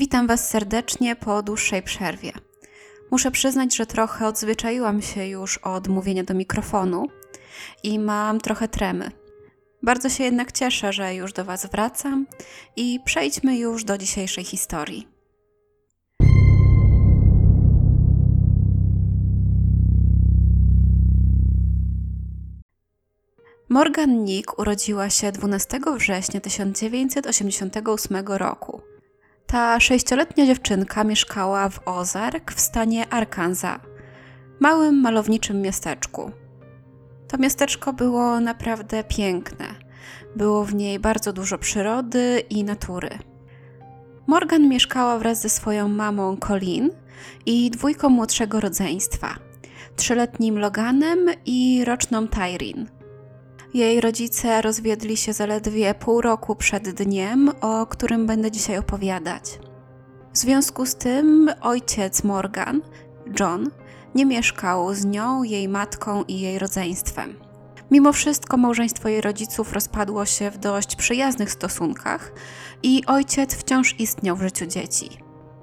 Witam Was serdecznie po dłuższej przerwie. Muszę przyznać, że trochę odzwyczaiłam się już od mówienia do mikrofonu i mam trochę tremy. Bardzo się jednak cieszę, że już do Was wracam i przejdźmy już do dzisiejszej historii. Morgan Nick urodziła się 12 września 1988 roku. Ta sześcioletnia dziewczynka mieszkała w Ozark w stanie Arkansas, małym malowniczym miasteczku. To miasteczko było naprawdę piękne. Było w niej bardzo dużo przyrody i natury. Morgan mieszkała wraz ze swoją mamą Colin i dwójką młodszego rodzeństwa trzyletnim Loganem i roczną Tyrin. Jej rodzice rozwiedli się zaledwie pół roku przed dniem, o którym będę dzisiaj opowiadać. W związku z tym ojciec Morgan, John, nie mieszkał z nią, jej matką i jej rodzeństwem. Mimo wszystko małżeństwo jej rodziców rozpadło się w dość przyjaznych stosunkach i ojciec wciąż istniał w życiu dzieci.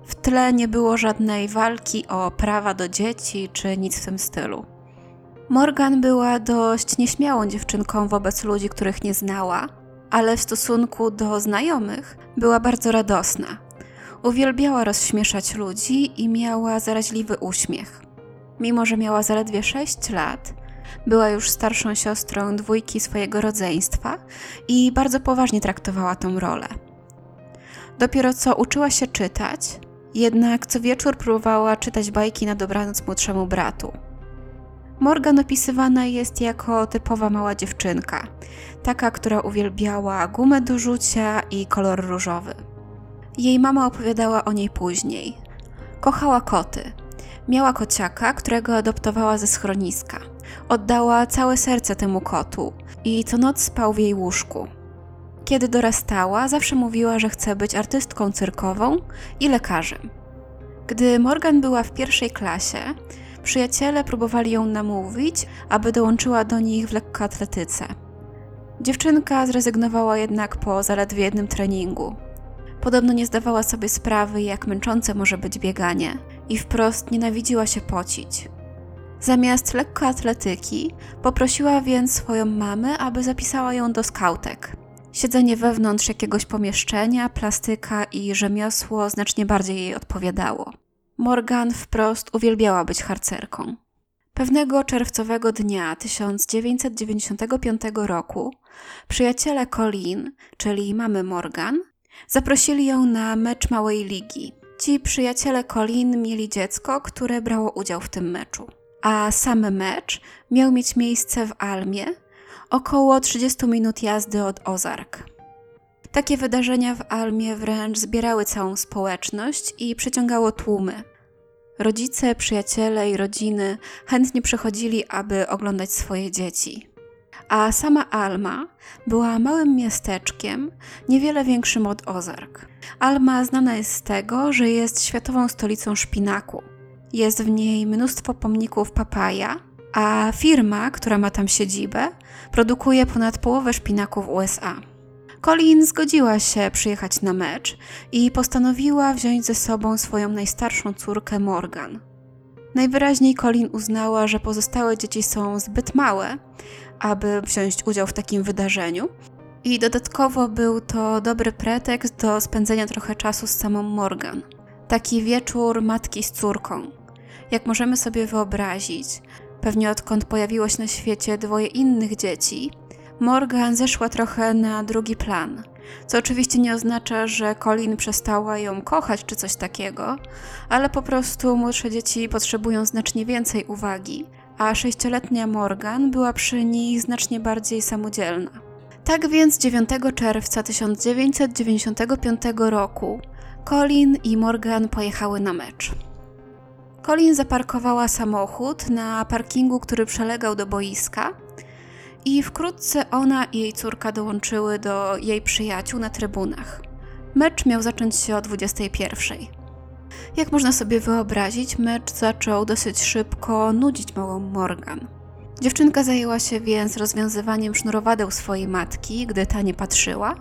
W tle nie było żadnej walki o prawa do dzieci czy nic w tym stylu. Morgan była dość nieśmiałą dziewczynką wobec ludzi, których nie znała, ale w stosunku do znajomych była bardzo radosna. Uwielbiała rozśmieszać ludzi i miała zaraźliwy uśmiech. Mimo, że miała zaledwie 6 lat, była już starszą siostrą dwójki swojego rodzeństwa i bardzo poważnie traktowała tą rolę. Dopiero co uczyła się czytać, jednak co wieczór próbowała czytać bajki na dobranoc młodszemu bratu. Morgan opisywana jest jako typowa mała dziewczynka, taka, która uwielbiała gumę do rzucia i kolor różowy. Jej mama opowiadała o niej później. Kochała koty. Miała kociaka, którego adoptowała ze schroniska. Oddała całe serce temu kotu i co noc spał w jej łóżku. Kiedy dorastała, zawsze mówiła, że chce być artystką cyrkową i lekarzem. Gdy Morgan była w pierwszej klasie, Przyjaciele próbowali ją namówić, aby dołączyła do nich w lekkoatletyce. Dziewczynka zrezygnowała jednak po zaledwie jednym treningu. Podobno nie zdawała sobie sprawy, jak męczące może być bieganie i wprost nienawidziła się pocić. Zamiast lekkoatletyki poprosiła więc swoją mamę, aby zapisała ją do skautek. Siedzenie wewnątrz jakiegoś pomieszczenia, plastyka i rzemiosło znacznie bardziej jej odpowiadało. Morgan wprost uwielbiała być harcerką. Pewnego czerwcowego dnia 1995 roku przyjaciele Colin, czyli mamy Morgan, zaprosili ją na mecz małej ligi. Ci przyjaciele Colin mieli dziecko, które brało udział w tym meczu. A sam mecz miał mieć miejsce w Almie, około 30 minut jazdy od Ozark. Takie wydarzenia w Almie wręcz zbierały całą społeczność i przyciągało tłumy. Rodzice, przyjaciele i rodziny chętnie przychodzili, aby oglądać swoje dzieci. A sama Alma była małym miasteczkiem, niewiele większym od Ozark. Alma znana jest z tego, że jest światową stolicą szpinaku. Jest w niej mnóstwo pomników papaja, a firma, która ma tam siedzibę, produkuje ponad połowę szpinaków USA. Colin zgodziła się przyjechać na mecz i postanowiła wziąć ze sobą swoją najstarszą córkę Morgan. Najwyraźniej Colin uznała, że pozostałe dzieci są zbyt małe, aby wziąć udział w takim wydarzeniu. I dodatkowo był to dobry pretekst do spędzenia trochę czasu z samą Morgan. Taki wieczór matki z córką. Jak możemy sobie wyobrazić, pewnie odkąd pojawiło się na świecie dwoje innych dzieci, Morgan zeszła trochę na drugi plan. Co oczywiście nie oznacza, że Colin przestała ją kochać czy coś takiego, ale po prostu młodsze dzieci potrzebują znacznie więcej uwagi, a sześcioletnia Morgan była przy nich znacznie bardziej samodzielna. Tak więc 9 czerwca 1995 roku Colin i Morgan pojechały na mecz. Colin zaparkowała samochód na parkingu, który przelegał do boiska, i wkrótce ona i jej córka dołączyły do jej przyjaciół na trybunach. Mecz miał zacząć się o 21. Jak można sobie wyobrazić, mecz zaczął dosyć szybko nudzić małą Morgan. Dziewczynka zajęła się więc rozwiązywaniem sznurowadeł swojej matki, gdy ta nie patrzyła,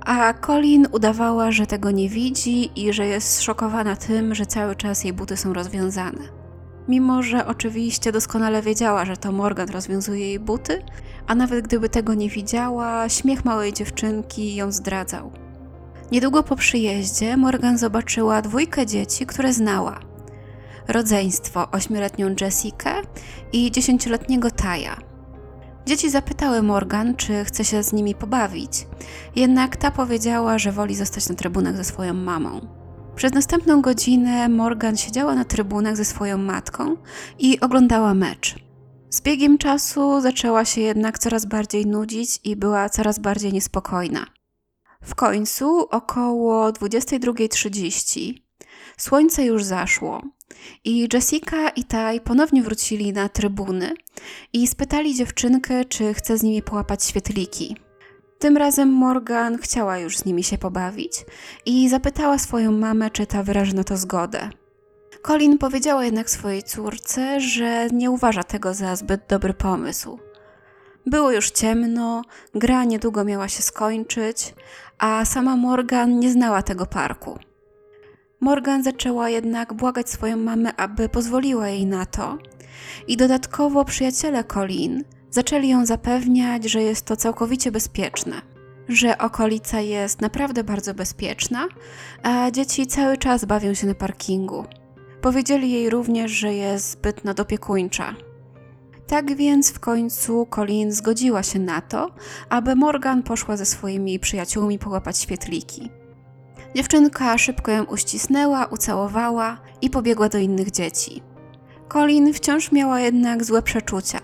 A Colin udawała, że tego nie widzi i że jest zszokowana tym, że cały czas jej buty są rozwiązane. Mimo, że oczywiście doskonale wiedziała, że to Morgan rozwiązuje jej buty, a nawet gdyby tego nie widziała, śmiech małej dziewczynki ją zdradzał. Niedługo po przyjeździe Morgan zobaczyła dwójkę dzieci, które znała. Rodzeństwo, ośmioletnią Jessikę i dziesięcioletniego Taja. Dzieci zapytały Morgan, czy chce się z nimi pobawić, jednak ta powiedziała, że woli zostać na trybunach ze swoją mamą. Przez następną godzinę Morgan siedziała na trybunach ze swoją matką i oglądała mecz. Z biegiem czasu zaczęła się jednak coraz bardziej nudzić i była coraz bardziej niespokojna. W końcu około 22.30 słońce już zaszło i Jessica i Taj ponownie wrócili na trybuny i spytali dziewczynkę, czy chce z nimi połapać świetliki. Tym razem Morgan chciała już z nimi się pobawić i zapytała swoją mamę, czy ta wyraży na to zgodę. Colin powiedziała jednak swojej córce, że nie uważa tego za zbyt dobry pomysł. Było już ciemno, gra niedługo miała się skończyć, a sama Morgan nie znała tego parku. Morgan zaczęła jednak błagać swoją mamę, aby pozwoliła jej na to, i dodatkowo przyjaciele Colin zaczęli ją zapewniać, że jest to całkowicie bezpieczne, że okolica jest naprawdę bardzo bezpieczna, a dzieci cały czas bawią się na parkingu. Powiedzieli jej również, że jest zbyt nadopiekuńcza. Tak więc w końcu Colin zgodziła się na to, aby Morgan poszła ze swoimi przyjaciółmi połapać świetliki. Dziewczynka szybko ją uścisnęła, ucałowała i pobiegła do innych dzieci. Colin wciąż miała jednak złe przeczucia.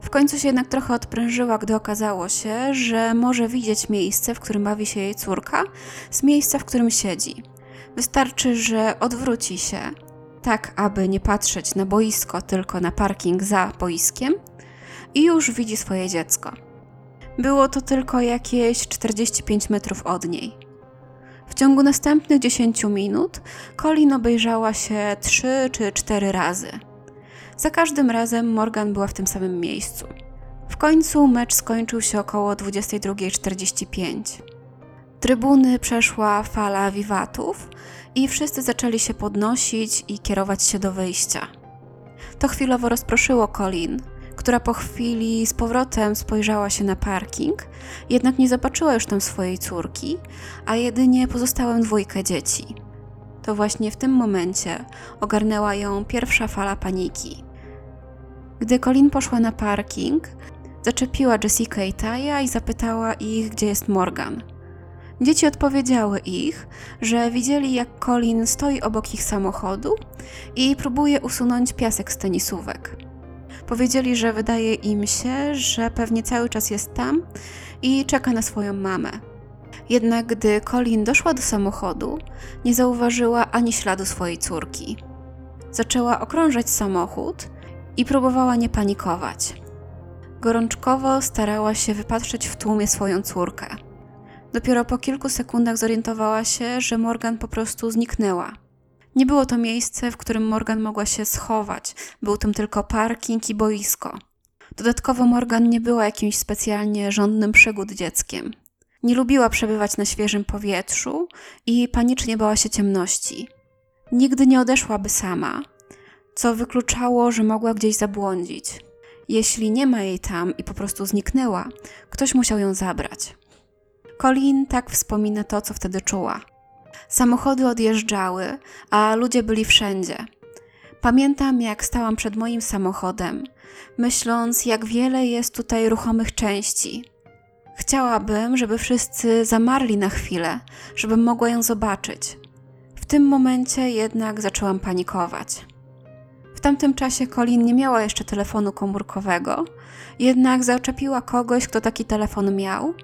W końcu się jednak trochę odprężyła, gdy okazało się, że może widzieć miejsce, w którym bawi się jej córka, z miejsca, w którym siedzi. Wystarczy, że odwróci się, tak aby nie patrzeć na boisko, tylko na parking za boiskiem i już widzi swoje dziecko. Było to tylko jakieś 45 metrów od niej. W ciągu następnych 10 minut Colin obejrzała się 3 czy 4 razy. Za każdym razem Morgan była w tym samym miejscu. W końcu mecz skończył się około 22.45. Trybuny przeszła fala wiwatów i wszyscy zaczęli się podnosić i kierować się do wyjścia. To chwilowo rozproszyło Colin, która po chwili z powrotem spojrzała się na parking, jednak nie zobaczyła już tam swojej córki, a jedynie pozostałą dwójkę dzieci. To właśnie w tym momencie ogarnęła ją pierwsza fala paniki. Gdy Colin poszła na parking, zaczepiła Jessica i Taya i zapytała ich, gdzie jest Morgan. Dzieci odpowiedziały ich, że widzieli jak Colin stoi obok ich samochodu i próbuje usunąć piasek z tenisówek. Powiedzieli, że wydaje im się, że pewnie cały czas jest tam i czeka na swoją mamę. Jednak gdy Colin doszła do samochodu, nie zauważyła ani śladu swojej córki. Zaczęła okrążać samochód i próbowała nie panikować. Gorączkowo starała się wypatrzeć w tłumie swoją córkę. Dopiero po kilku sekundach zorientowała się, że Morgan po prostu zniknęła. Nie było to miejsce, w którym Morgan mogła się schować, był tam tylko parking i boisko. Dodatkowo Morgan nie była jakimś specjalnie żądnym przygód dzieckiem. Nie lubiła przebywać na świeżym powietrzu i panicznie bała się ciemności. Nigdy nie odeszłaby sama, co wykluczało, że mogła gdzieś zabłądzić. Jeśli nie ma jej tam i po prostu zniknęła, ktoś musiał ją zabrać. Colin tak wspomina to, co wtedy czuła. Samochody odjeżdżały, a ludzie byli wszędzie. Pamiętam, jak stałam przed moim samochodem, myśląc, jak wiele jest tutaj ruchomych części. Chciałabym, żeby wszyscy zamarli na chwilę, żebym mogła ją zobaczyć. W tym momencie jednak zaczęłam panikować. W tamtym czasie Colin nie miała jeszcze telefonu komórkowego, jednak zaczepiła kogoś, kto taki telefon miał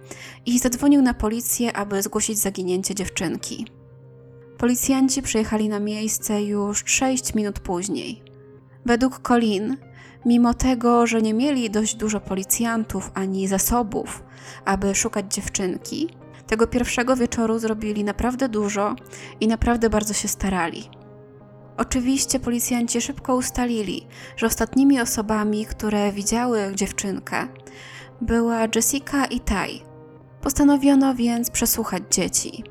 i zadzwonił na policję, aby zgłosić zaginięcie dziewczynki. Policjanci przyjechali na miejsce już 6 minut później. Według Colin, mimo tego, że nie mieli dość dużo policjantów ani zasobów, aby szukać dziewczynki, tego pierwszego wieczoru zrobili naprawdę dużo i naprawdę bardzo się starali. Oczywiście policjanci szybko ustalili, że ostatnimi osobami, które widziały dziewczynkę, była Jessica i Tai. Postanowiono więc przesłuchać dzieci.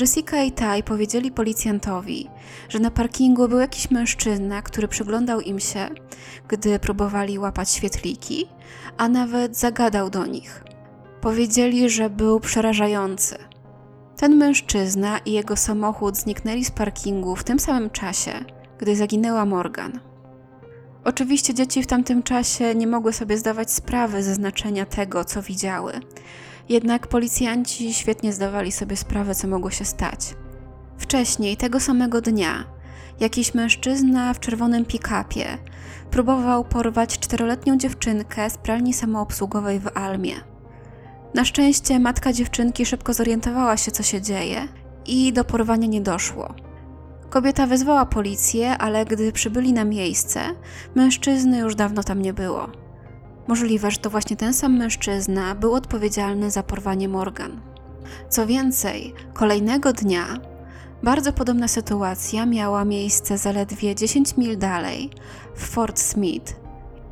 Jessica i Ty powiedzieli policjantowi, że na parkingu był jakiś mężczyzna, który przyglądał im się, gdy próbowali łapać świetliki, a nawet zagadał do nich. Powiedzieli, że był przerażający. Ten mężczyzna i jego samochód zniknęli z parkingu w tym samym czasie, gdy zaginęła Morgan. Oczywiście dzieci w tamtym czasie nie mogły sobie zdawać sprawy ze znaczenia tego, co widziały. Jednak policjanci świetnie zdawali sobie sprawę, co mogło się stać. Wcześniej, tego samego dnia, jakiś mężczyzna w czerwonym pick-upie próbował porwać czteroletnią dziewczynkę z pralni samoobsługowej w Almie. Na szczęście matka dziewczynki szybko zorientowała się, co się dzieje i do porwania nie doszło. Kobieta wezwała policję, ale gdy przybyli na miejsce, mężczyzny już dawno tam nie było. Możliwe, że to właśnie ten sam mężczyzna był odpowiedzialny za porwanie Morgan. Co więcej, kolejnego dnia bardzo podobna sytuacja miała miejsce zaledwie 10 mil dalej, w Fort Smith.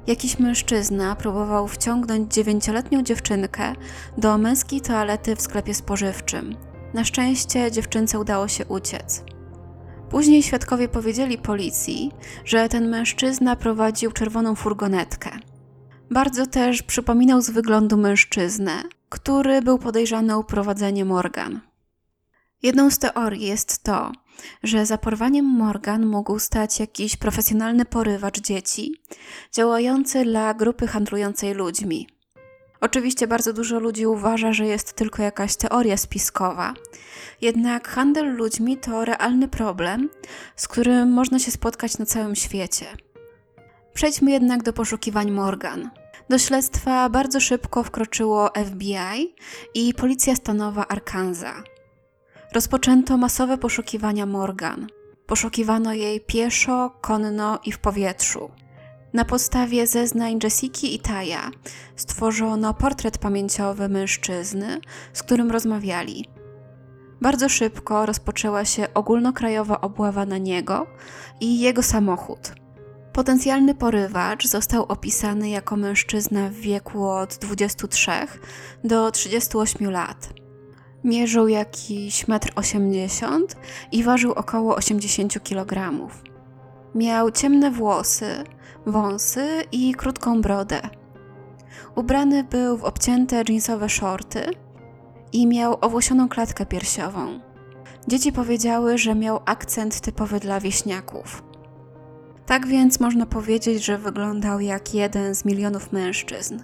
Jakiś mężczyzna próbował wciągnąć dziewięcioletnią dziewczynkę do męskiej toalety w sklepie spożywczym. Na szczęście dziewczynce udało się uciec. Później świadkowie powiedzieli policji, że ten mężczyzna prowadził czerwoną furgonetkę. Bardzo też przypominał z wyglądu mężczyznę, który był podejrzany o uprowadzenie Morgan. Jedną z teorii jest to, że za porwaniem Morgan mógł stać jakiś profesjonalny porywacz dzieci, działający dla grupy handlującej ludźmi. Oczywiście bardzo dużo ludzi uważa, że jest tylko jakaś teoria spiskowa, jednak handel ludźmi to realny problem, z którym można się spotkać na całym świecie. Przejdźmy jednak do poszukiwań Morgan. Do śledztwa bardzo szybko wkroczyło FBI i Policja Stanowa Arkansas. Rozpoczęto masowe poszukiwania Morgan. Poszukiwano jej pieszo, konno i w powietrzu. Na podstawie zeznań Jessiki i Taja stworzono portret pamięciowy mężczyzny, z którym rozmawiali. Bardzo szybko rozpoczęła się ogólnokrajowa obława na niego i jego samochód. Potencjalny porywacz został opisany jako mężczyzna w wieku od 23 do 38 lat. Mierzył jakiś 1,80 m i ważył około 80 kg. Miał ciemne włosy, wąsy i krótką brodę. Ubrany był w obcięte jeansowe shorty i miał owłosioną klatkę piersiową. Dzieci powiedziały, że miał akcent typowy dla wieśniaków. Tak więc można powiedzieć, że wyglądał jak jeden z milionów mężczyzn.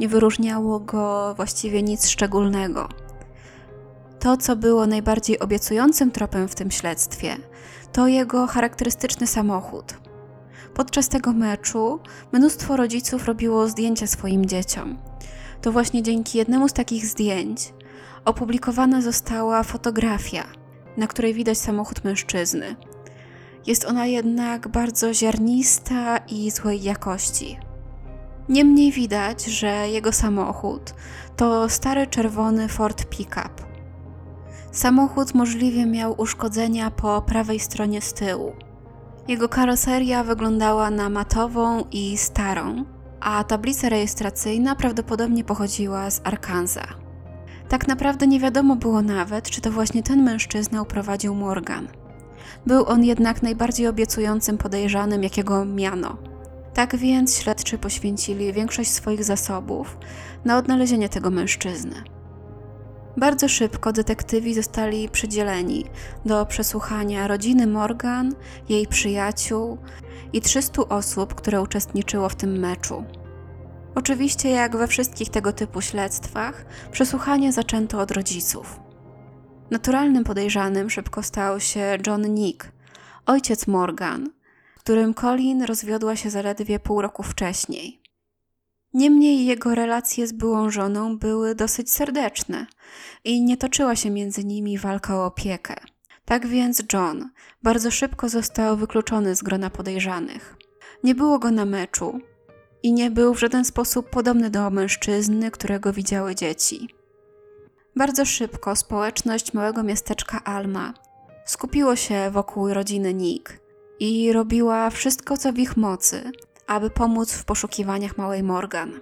Nie wyróżniało go właściwie nic szczególnego. To, co było najbardziej obiecującym tropem w tym śledztwie, to jego charakterystyczny samochód. Podczas tego meczu mnóstwo rodziców robiło zdjęcia swoim dzieciom. To właśnie dzięki jednemu z takich zdjęć opublikowana została fotografia, na której widać samochód mężczyzny. Jest ona jednak bardzo ziarnista i złej jakości. Niemniej widać, że jego samochód to stary czerwony Ford Pickup. Samochód możliwie miał uszkodzenia po prawej stronie z tyłu. Jego karoseria wyglądała na matową i starą, a tablica rejestracyjna prawdopodobnie pochodziła z Arkansas. Tak naprawdę nie wiadomo było nawet, czy to właśnie ten mężczyzna uprowadził Morgan. Był on jednak najbardziej obiecującym podejrzanym, jakiego miano. Tak więc śledczy poświęcili większość swoich zasobów na odnalezienie tego mężczyzny. Bardzo szybko detektywi zostali przydzieleni do przesłuchania rodziny Morgan, jej przyjaciół i 300 osób, które uczestniczyło w tym meczu. Oczywiście, jak we wszystkich tego typu śledztwach, przesłuchanie zaczęto od rodziców. Naturalnym podejrzanym szybko stał się John Nick, ojciec Morgan, którym Colin rozwiodła się zaledwie pół roku wcześniej. Niemniej jego relacje z byłą żoną były dosyć serdeczne i nie toczyła się między nimi walka o opiekę. Tak więc John bardzo szybko został wykluczony z grona podejrzanych. Nie było go na meczu i nie był w żaden sposób podobny do mężczyzny, którego widziały dzieci. Bardzo szybko społeczność małego miasteczka Alma skupiło się wokół rodziny Nick i robiła wszystko, co w ich mocy, aby pomóc w poszukiwaniach małej Morgan.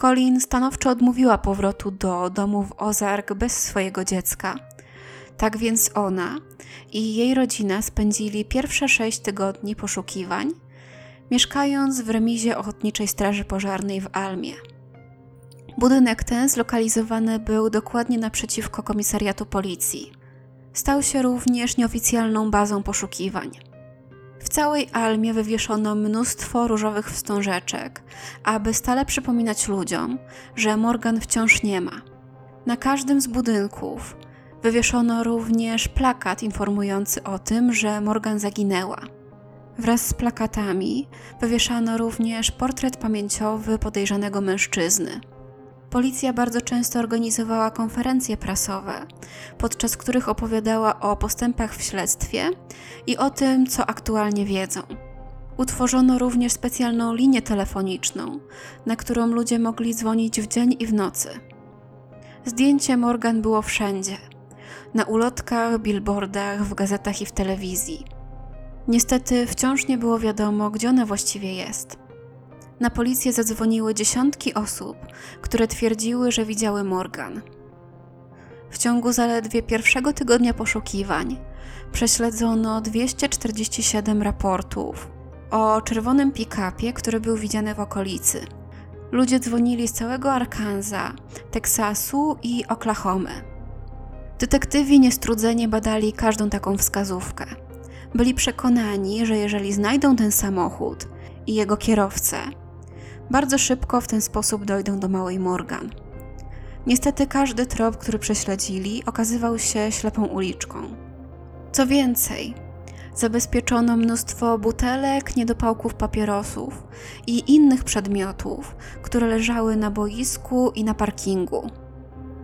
Colin stanowczo odmówiła powrotu do domu w Ozark bez swojego dziecka. Tak więc ona i jej rodzina spędzili pierwsze sześć tygodni poszukiwań, mieszkając w remizie Ochotniczej Straży Pożarnej w Almie. Budynek ten zlokalizowany był dokładnie naprzeciwko komisariatu policji. Stał się również nieoficjalną bazą poszukiwań. W całej Almie wywieszono mnóstwo różowych wstążeczek, aby stale przypominać ludziom, że Morgan wciąż nie ma. Na każdym z budynków wywieszono również plakat informujący o tym, że Morgan zaginęła. Wraz z plakatami wywieszano również portret pamięciowy podejrzanego mężczyzny. Policja bardzo często organizowała konferencje prasowe, podczas których opowiadała o postępach w śledztwie i o tym, co aktualnie wiedzą. Utworzono również specjalną linię telefoniczną, na którą ludzie mogli dzwonić w dzień i w nocy. Zdjęcie Morgan było wszędzie na ulotkach, billboardach, w gazetach i w telewizji. Niestety wciąż nie było wiadomo, gdzie ona właściwie jest. Na policję zadzwoniły dziesiątki osób, które twierdziły, że widziały Morgan. W ciągu zaledwie pierwszego tygodnia poszukiwań prześledzono 247 raportów o czerwonym pick-upie, który był widziany w okolicy. Ludzie dzwonili z całego Arkansas, Teksasu i Oklahomy. Detektywi niestrudzenie badali każdą taką wskazówkę. Byli przekonani, że jeżeli znajdą ten samochód i jego kierowcę, bardzo szybko w ten sposób dojdą do małej Morgan. Niestety każdy trop, który prześledzili, okazywał się ślepą uliczką. Co więcej, zabezpieczono mnóstwo butelek, niedopałków papierosów i innych przedmiotów, które leżały na boisku i na parkingu.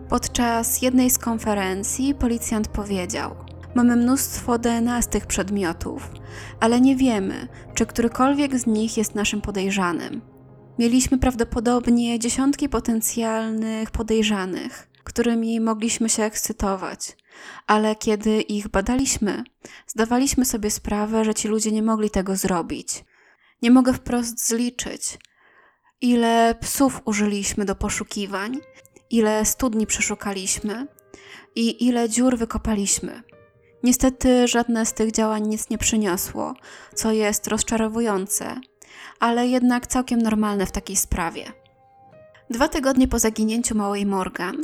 Podczas jednej z konferencji policjant powiedział: Mamy mnóstwo DNA z tych przedmiotów, ale nie wiemy, czy którykolwiek z nich jest naszym podejrzanym. Mieliśmy prawdopodobnie dziesiątki potencjalnych podejrzanych, którymi mogliśmy się ekscytować, ale kiedy ich badaliśmy, zdawaliśmy sobie sprawę, że ci ludzie nie mogli tego zrobić. Nie mogę wprost zliczyć, ile psów użyliśmy do poszukiwań, ile studni przeszukaliśmy i ile dziur wykopaliśmy. Niestety żadne z tych działań nic nie przyniosło, co jest rozczarowujące, ale jednak całkiem normalne w takiej sprawie. Dwa tygodnie po zaginięciu małej Morgan,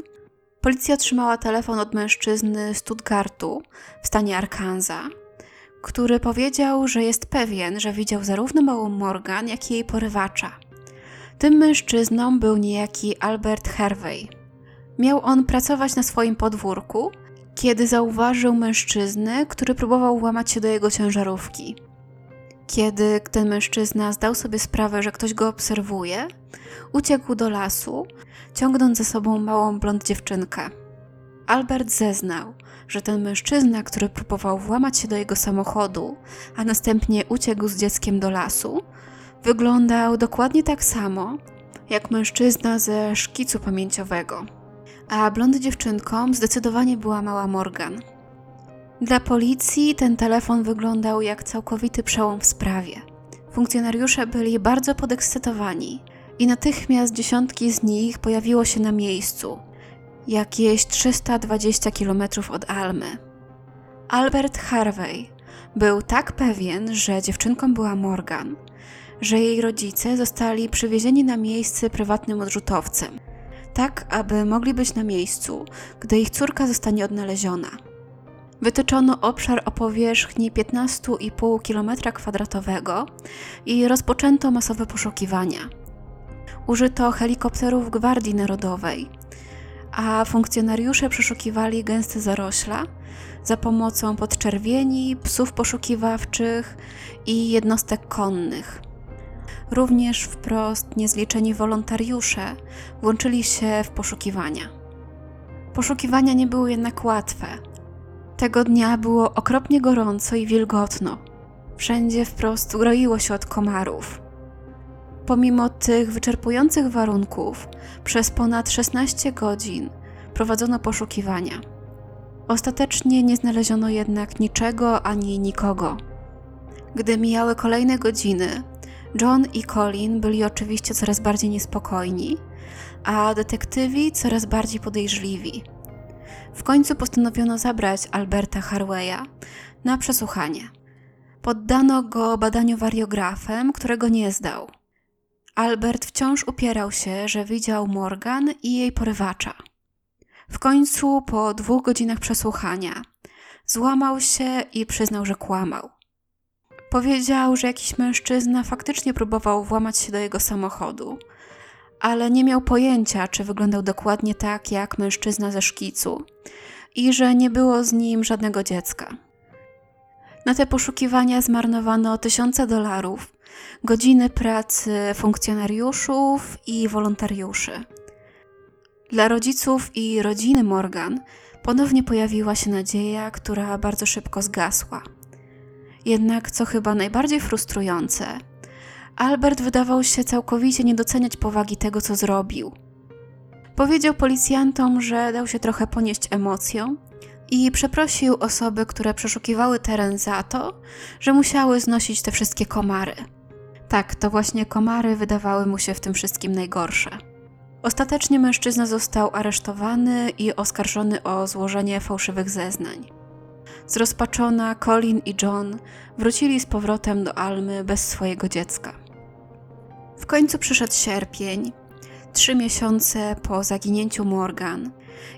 policja otrzymała telefon od mężczyzny Stuttgartu w stanie Arkansas, który powiedział, że jest pewien, że widział zarówno małą Morgan, jak i jej porywacza. Tym mężczyzną był niejaki Albert Hervey. Miał on pracować na swoim podwórku, kiedy zauważył mężczyznę, który próbował włamać się do jego ciężarówki. Kiedy ten mężczyzna zdał sobie sprawę, że ktoś go obserwuje, uciekł do lasu, ciągnąc ze sobą małą blond dziewczynkę. Albert zeznał, że ten mężczyzna, który próbował włamać się do jego samochodu, a następnie uciekł z dzieckiem do lasu, wyglądał dokładnie tak samo jak mężczyzna ze szkicu pamięciowego. A blond dziewczynką zdecydowanie była mała Morgan. Dla policji ten telefon wyglądał jak całkowity przełom w sprawie. Funkcjonariusze byli bardzo podekscytowani i natychmiast dziesiątki z nich pojawiło się na miejscu, jakieś 320 km od Almy. Albert Harvey był tak pewien, że dziewczynką była Morgan, że jej rodzice zostali przywiezieni na miejsce prywatnym odrzutowcem, tak aby mogli być na miejscu, gdy ich córka zostanie odnaleziona. Wytyczono obszar o powierzchni 15,5 km2 i rozpoczęto masowe poszukiwania. Użyto helikopterów Gwardii Narodowej, a funkcjonariusze przeszukiwali gęste zarośla za pomocą podczerwieni, psów poszukiwawczych i jednostek konnych. Również wprost niezliczeni wolontariusze włączyli się w poszukiwania. Poszukiwania nie były jednak łatwe. Tego dnia było okropnie gorąco i wilgotno. Wszędzie wprost groiło się od komarów. Pomimo tych wyczerpujących warunków, przez ponad 16 godzin prowadzono poszukiwania. Ostatecznie nie znaleziono jednak niczego ani nikogo. Gdy mijały kolejne godziny, John i Colin byli oczywiście coraz bardziej niespokojni, a detektywi coraz bardziej podejrzliwi. W końcu postanowiono zabrać Alberta Harweya na przesłuchanie. Poddano go badaniu wariografem, którego nie zdał. Albert wciąż upierał się, że widział Morgan i jej porywacza. W końcu, po dwóch godzinach przesłuchania, złamał się i przyznał, że kłamał. Powiedział, że jakiś mężczyzna faktycznie próbował włamać się do jego samochodu, ale nie miał pojęcia, czy wyglądał dokładnie tak jak mężczyzna ze szkicu i że nie było z nim żadnego dziecka. Na te poszukiwania zmarnowano tysiące dolarów, godziny pracy funkcjonariuszów i wolontariuszy. Dla rodziców i rodziny Morgan ponownie pojawiła się nadzieja, która bardzo szybko zgasła. Jednak, co chyba najbardziej frustrujące, Albert wydawał się całkowicie nie doceniać powagi tego, co zrobił. Powiedział policjantom, że dał się trochę ponieść emocją i przeprosił osoby, które przeszukiwały teren za to, że musiały znosić te wszystkie komary. Tak, to właśnie komary wydawały mu się w tym wszystkim najgorsze. Ostatecznie mężczyzna został aresztowany i oskarżony o złożenie fałszywych zeznań. Zrozpaczona Colin i John wrócili z powrotem do Almy bez swojego dziecka. W końcu przyszedł sierpień, trzy miesiące po zaginięciu Morgan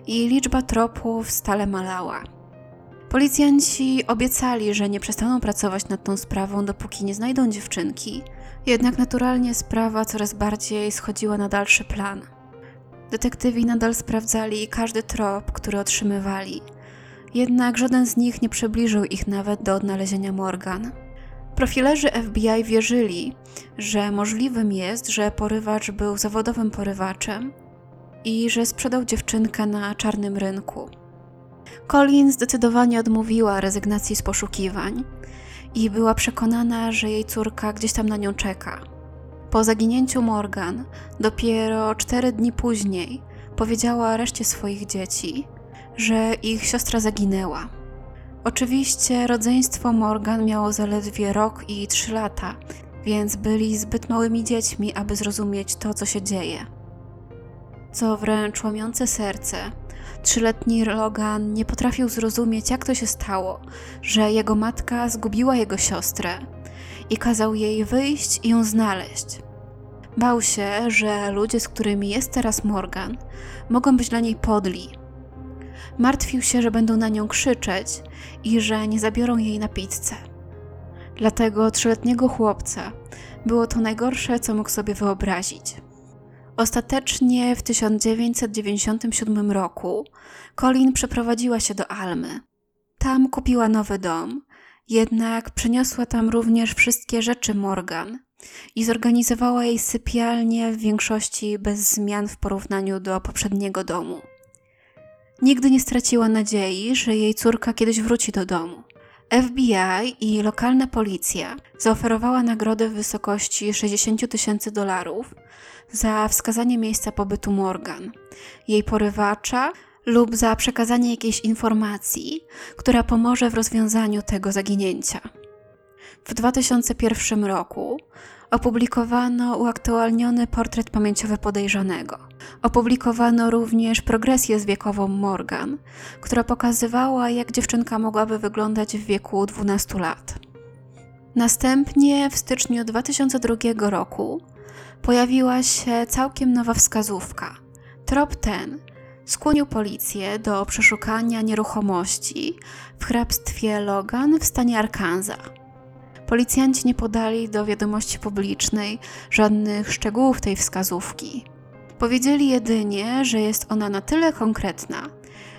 i liczba tropów stale malała. Policjanci obiecali, że nie przestaną pracować nad tą sprawą, dopóki nie znajdą dziewczynki, jednak naturalnie sprawa coraz bardziej schodziła na dalszy plan. Detektywi nadal sprawdzali każdy trop, który otrzymywali, jednak żaden z nich nie przybliżył ich nawet do odnalezienia Morgan. Profilerzy FBI wierzyli, że możliwym jest, że porywacz był zawodowym porywaczem i że sprzedał dziewczynkę na czarnym rynku. Colin zdecydowanie odmówiła rezygnacji z poszukiwań i była przekonana, że jej córka gdzieś tam na nią czeka. Po zaginięciu Morgan, dopiero cztery dni później, powiedziała reszcie swoich dzieci, że ich siostra zaginęła. Oczywiście rodzeństwo Morgan miało zaledwie rok i trzy lata, więc byli zbyt małymi dziećmi, aby zrozumieć to, co się dzieje. Co wręcz łamiące serce, trzyletni Logan nie potrafił zrozumieć, jak to się stało, że jego matka zgubiła jego siostrę i kazał jej wyjść i ją znaleźć. Bał się, że ludzie, z którymi jest teraz Morgan, mogą być dla niej podli. Martwił się, że będą na nią krzyczeć i że nie zabiorą jej na pizzę. Dla tego trzyletniego chłopca było to najgorsze, co mógł sobie wyobrazić. Ostatecznie w 1997 roku Colin przeprowadziła się do Almy. Tam kupiła nowy dom, jednak przeniosła tam również wszystkie rzeczy Morgan i zorganizowała jej sypialnię w większości bez zmian w porównaniu do poprzedniego domu. Nigdy nie straciła nadziei, że jej córka kiedyś wróci do domu. FBI i lokalna policja zaoferowała nagrodę w wysokości 60 tysięcy dolarów za wskazanie miejsca pobytu Morgan, jej porywacza lub za przekazanie jakiejś informacji, która pomoże w rozwiązaniu tego zaginięcia. W 2001 roku opublikowano uaktualniony portret pamięciowy podejrzanego. Opublikowano również progresję z wiekową Morgan, która pokazywała, jak dziewczynka mogłaby wyglądać w wieku 12 lat. Następnie w styczniu 2002 roku pojawiła się całkiem nowa wskazówka. Trop ten skłonił policję do przeszukania nieruchomości w hrabstwie Logan w stanie Arkansas. Policjanci nie podali do wiadomości publicznej żadnych szczegółów tej wskazówki. Powiedzieli jedynie, że jest ona na tyle konkretna,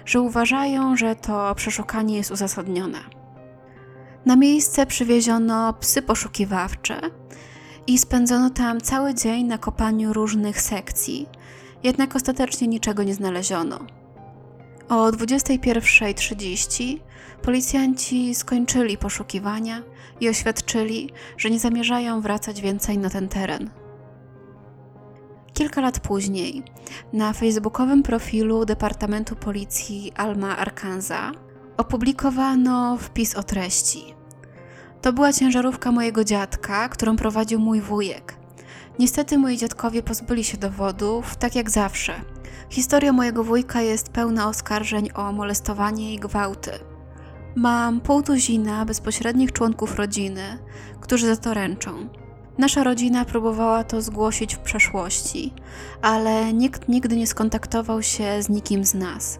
że uważają, że to przeszukanie jest uzasadnione. Na miejsce przywieziono psy poszukiwawcze i spędzono tam cały dzień na kopaniu różnych sekcji, jednak ostatecznie niczego nie znaleziono. O 21.30 policjanci skończyli poszukiwania i oświadczyli, że nie zamierzają wracać więcej na ten teren. Kilka lat później na facebookowym profilu Departamentu Policji Alma Arkansas opublikowano wpis o treści. To była ciężarówka mojego dziadka, którą prowadził mój wujek. Niestety moi dziadkowie pozbyli się dowodów, tak jak zawsze. Historia mojego wujka jest pełna oskarżeń o molestowanie i gwałty. Mam pół tuzina bezpośrednich członków rodziny, którzy za to ręczą. Nasza rodzina próbowała to zgłosić w przeszłości, ale nikt nigdy nie skontaktował się z nikim z nas.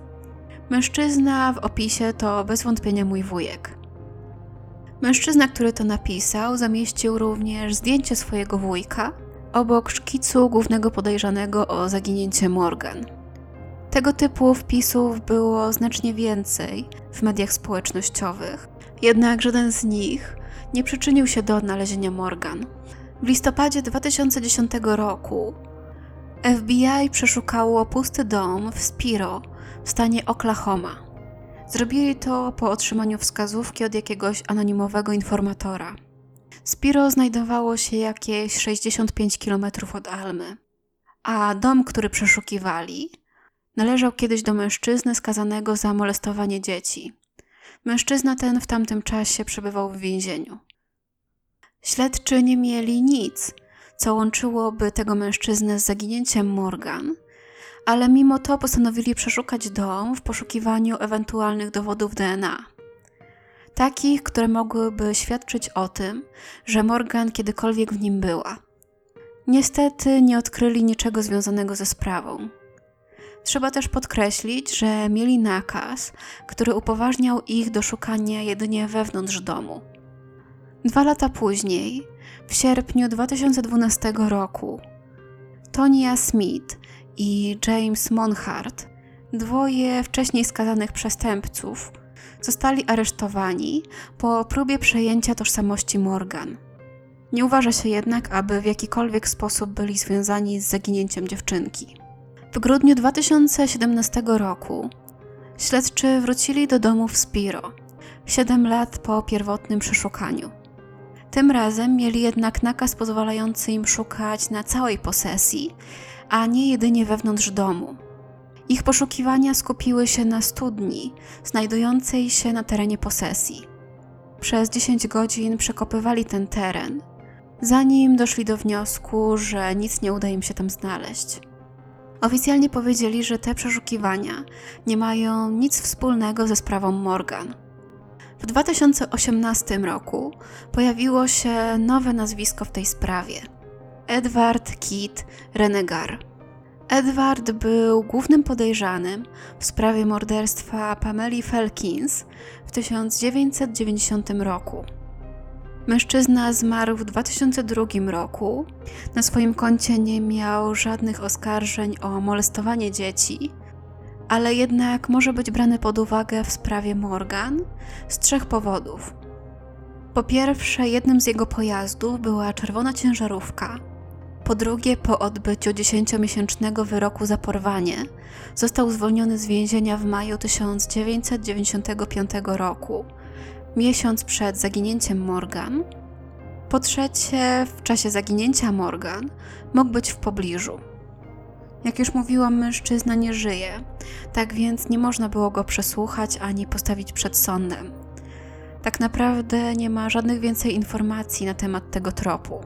Mężczyzna w opisie to bez wątpienia mój wujek. Mężczyzna, który to napisał, zamieścił również zdjęcie swojego wujka obok szkicu głównego podejrzanego o zaginięcie Morgan. Tego typu wpisów było znacznie więcej w mediach społecznościowych, jednak żaden z nich nie przyczynił się do odnalezienia Morgan. W listopadzie 2010 roku FBI przeszukało pusty dom w Spiro w stanie Oklahoma. Zrobili to po otrzymaniu wskazówki od jakiegoś anonimowego informatora. Spiro znajdowało się jakieś 65 km od Almy, a dom, który przeszukiwali, należał kiedyś do mężczyzny skazanego za molestowanie dzieci. Mężczyzna ten w tamtym czasie przebywał w więzieniu. Śledczy nie mieli nic, co łączyłoby tego mężczyznę z zaginięciem Morgan, ale mimo to postanowili przeszukać dom w poszukiwaniu ewentualnych dowodów DNA. Takich, które mogłyby świadczyć o tym, że Morgan kiedykolwiek w nim była. Niestety nie odkryli niczego związanego ze sprawą. Trzeba też podkreślić, że mieli nakaz, który upoważniał ich do szukania jedynie wewnątrz domu. Dwa lata później, w sierpniu 2012 roku, Tonia Smith i James Monhart, dwoje wcześniej skazanych przestępców, zostali aresztowani po próbie przejęcia tożsamości Morgan. Nie uważa się jednak, aby w jakikolwiek sposób byli związani z zaginięciem dziewczynki. W grudniu 2017 roku śledczy wrócili do domu w Spiro, 7 lat po pierwotnym przeszukaniu. Tym razem mieli jednak nakaz pozwalający im szukać na całej posesji, a nie jedynie wewnątrz domu. Ich poszukiwania skupiły się na studni, znajdującej się na terenie posesji. Przez 10 godzin przekopywali ten teren, zanim doszli do wniosku, że nic nie uda im się tam znaleźć. Oficjalnie powiedzieli, że te przeszukiwania nie mają nic wspólnego ze sprawą Morgan. W 2018 roku pojawiło się nowe nazwisko w tej sprawie Edward Kit Renegar. Edward był głównym podejrzanym w sprawie morderstwa Pameli Felkins w 1990 roku. Mężczyzna zmarł w 2002 roku. Na swoim koncie nie miał żadnych oskarżeń o molestowanie dzieci, ale jednak może być brany pod uwagę w sprawie Morgan z trzech powodów. Po pierwsze, jednym z jego pojazdów była czerwona ciężarówka. Po drugie, po odbyciu 10-miesięcznego wyroku za porwanie, został zwolniony z więzienia w maju 1995 roku miesiąc przed zaginięciem Morgan. Po trzecie, w czasie zaginięcia Morgan mógł być w pobliżu. Jak już mówiłam, mężczyzna nie żyje, tak więc nie można było go przesłuchać ani postawić przed sądem. Tak naprawdę nie ma żadnych więcej informacji na temat tego tropu.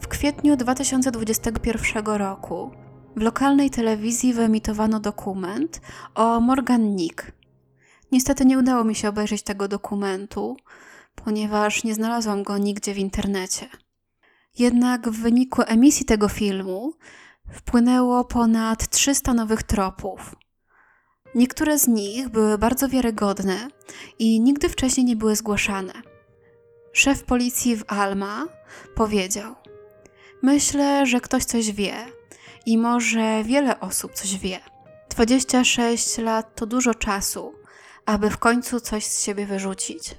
W kwietniu 2021 roku w lokalnej telewizji wyemitowano dokument o Morgan Nick, Niestety nie udało mi się obejrzeć tego dokumentu, ponieważ nie znalazłam go nigdzie w internecie. Jednak w wyniku emisji tego filmu wpłynęło ponad 300 nowych tropów. Niektóre z nich były bardzo wiarygodne i nigdy wcześniej nie były zgłaszane. Szef policji w Alma powiedział: Myślę, że ktoś coś wie i może wiele osób coś wie. 26 lat to dużo czasu, aby w końcu coś z siebie wyrzucić.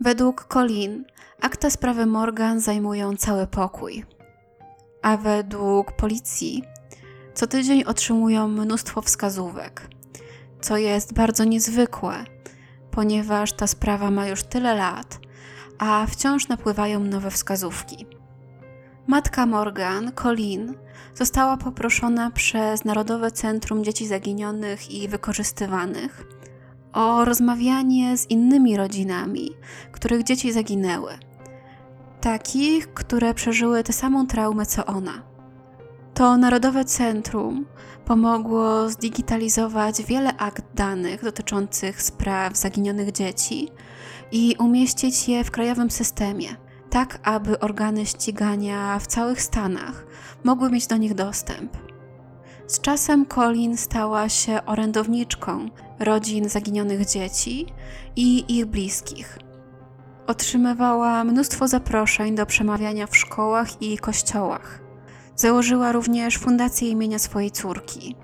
Według Colin akta sprawy Morgan zajmują cały pokój, a według policji co tydzień otrzymują mnóstwo wskazówek, co jest bardzo niezwykłe, ponieważ ta sprawa ma już tyle lat, a wciąż napływają nowe wskazówki. Matka Morgan, Colin, została poproszona przez Narodowe Centrum Dzieci Zaginionych i Wykorzystywanych o rozmawianie z innymi rodzinami, których dzieci zaginęły. takich, które przeżyły tę samą traumę co ona. To Narodowe Centrum pomogło zdigitalizować wiele akt danych dotyczących spraw zaginionych dzieci i umieścić je w krajowym systemie, tak aby organy ścigania w całych Stanach mogły mieć do nich dostęp. Z czasem Colin stała się orędowniczką rodzin zaginionych dzieci i ich bliskich. Otrzymywała mnóstwo zaproszeń do przemawiania w szkołach i kościołach. Założyła również fundację imienia swojej córki.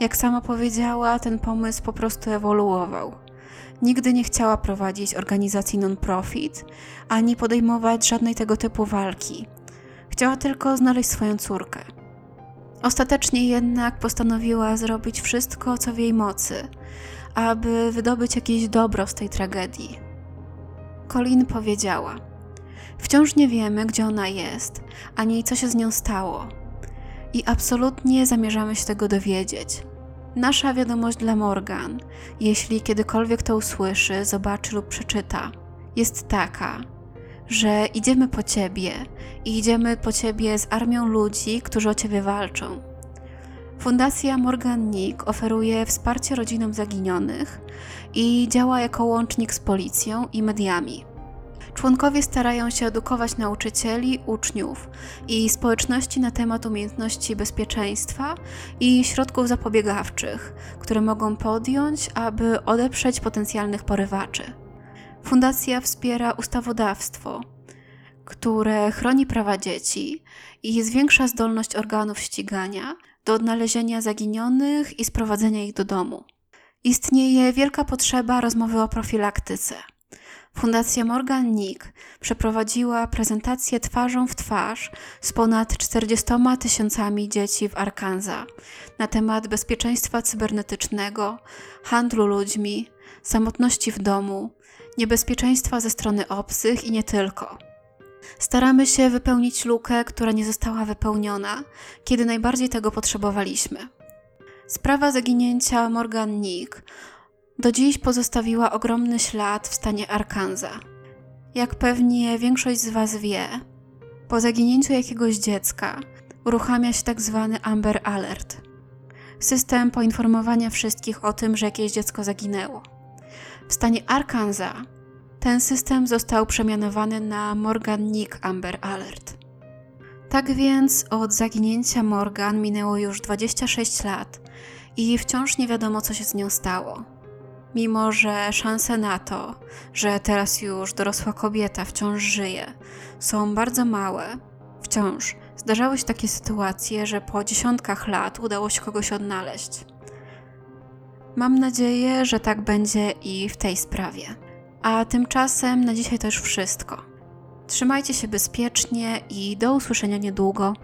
Jak sama powiedziała, ten pomysł po prostu ewoluował. Nigdy nie chciała prowadzić organizacji non-profit ani podejmować żadnej tego typu walki. Chciała tylko znaleźć swoją córkę. Ostatecznie jednak postanowiła zrobić wszystko, co w jej mocy, aby wydobyć jakieś dobro z tej tragedii. Colin powiedziała: Wciąż nie wiemy, gdzie ona jest, ani co się z nią stało. I absolutnie zamierzamy się tego dowiedzieć. Nasza wiadomość dla Morgan, jeśli kiedykolwiek to usłyszy, zobaczy lub przeczyta, jest taka, że idziemy po ciebie i idziemy po ciebie z armią ludzi, którzy o ciebie walczą. Fundacja Morgan Nick oferuje wsparcie rodzinom zaginionych i działa jako łącznik z policją i mediami. Członkowie starają się edukować nauczycieli, uczniów i społeczności na temat umiejętności bezpieczeństwa i środków zapobiegawczych, które mogą podjąć, aby odeprzeć potencjalnych porywaczy. Fundacja wspiera ustawodawstwo, które chroni prawa dzieci i zwiększa zdolność organów ścigania do odnalezienia zaginionych i sprowadzenia ich do domu. Istnieje wielka potrzeba rozmowy o profilaktyce. Fundacja Morgan Nick przeprowadziła prezentację twarzą w twarz z ponad 40 tysiącami dzieci w Arkansas na temat bezpieczeństwa cybernetycznego, handlu ludźmi, samotności w domu, niebezpieczeństwa ze strony obcych i nie tylko. Staramy się wypełnić lukę, która nie została wypełniona, kiedy najbardziej tego potrzebowaliśmy. Sprawa zaginięcia Morgan Nick do dziś pozostawiła ogromny ślad w stanie Arkansas. Jak pewnie większość z Was wie, po zaginięciu jakiegoś dziecka uruchamia się tak zwany Amber Alert system poinformowania wszystkich o tym, że jakieś dziecko zaginęło. W stanie Arkansas ten system został przemianowany na Morgan Nick Amber Alert. Tak więc od zaginięcia Morgan minęło już 26 lat i wciąż nie wiadomo, co się z nią stało. Mimo, że szanse na to, że teraz już dorosła kobieta wciąż żyje, są bardzo małe, wciąż zdarzały się takie sytuacje, że po dziesiątkach lat udało się kogoś odnaleźć. Mam nadzieję, że tak będzie i w tej sprawie. A tymczasem na dzisiaj to już wszystko. Trzymajcie się bezpiecznie i do usłyszenia niedługo.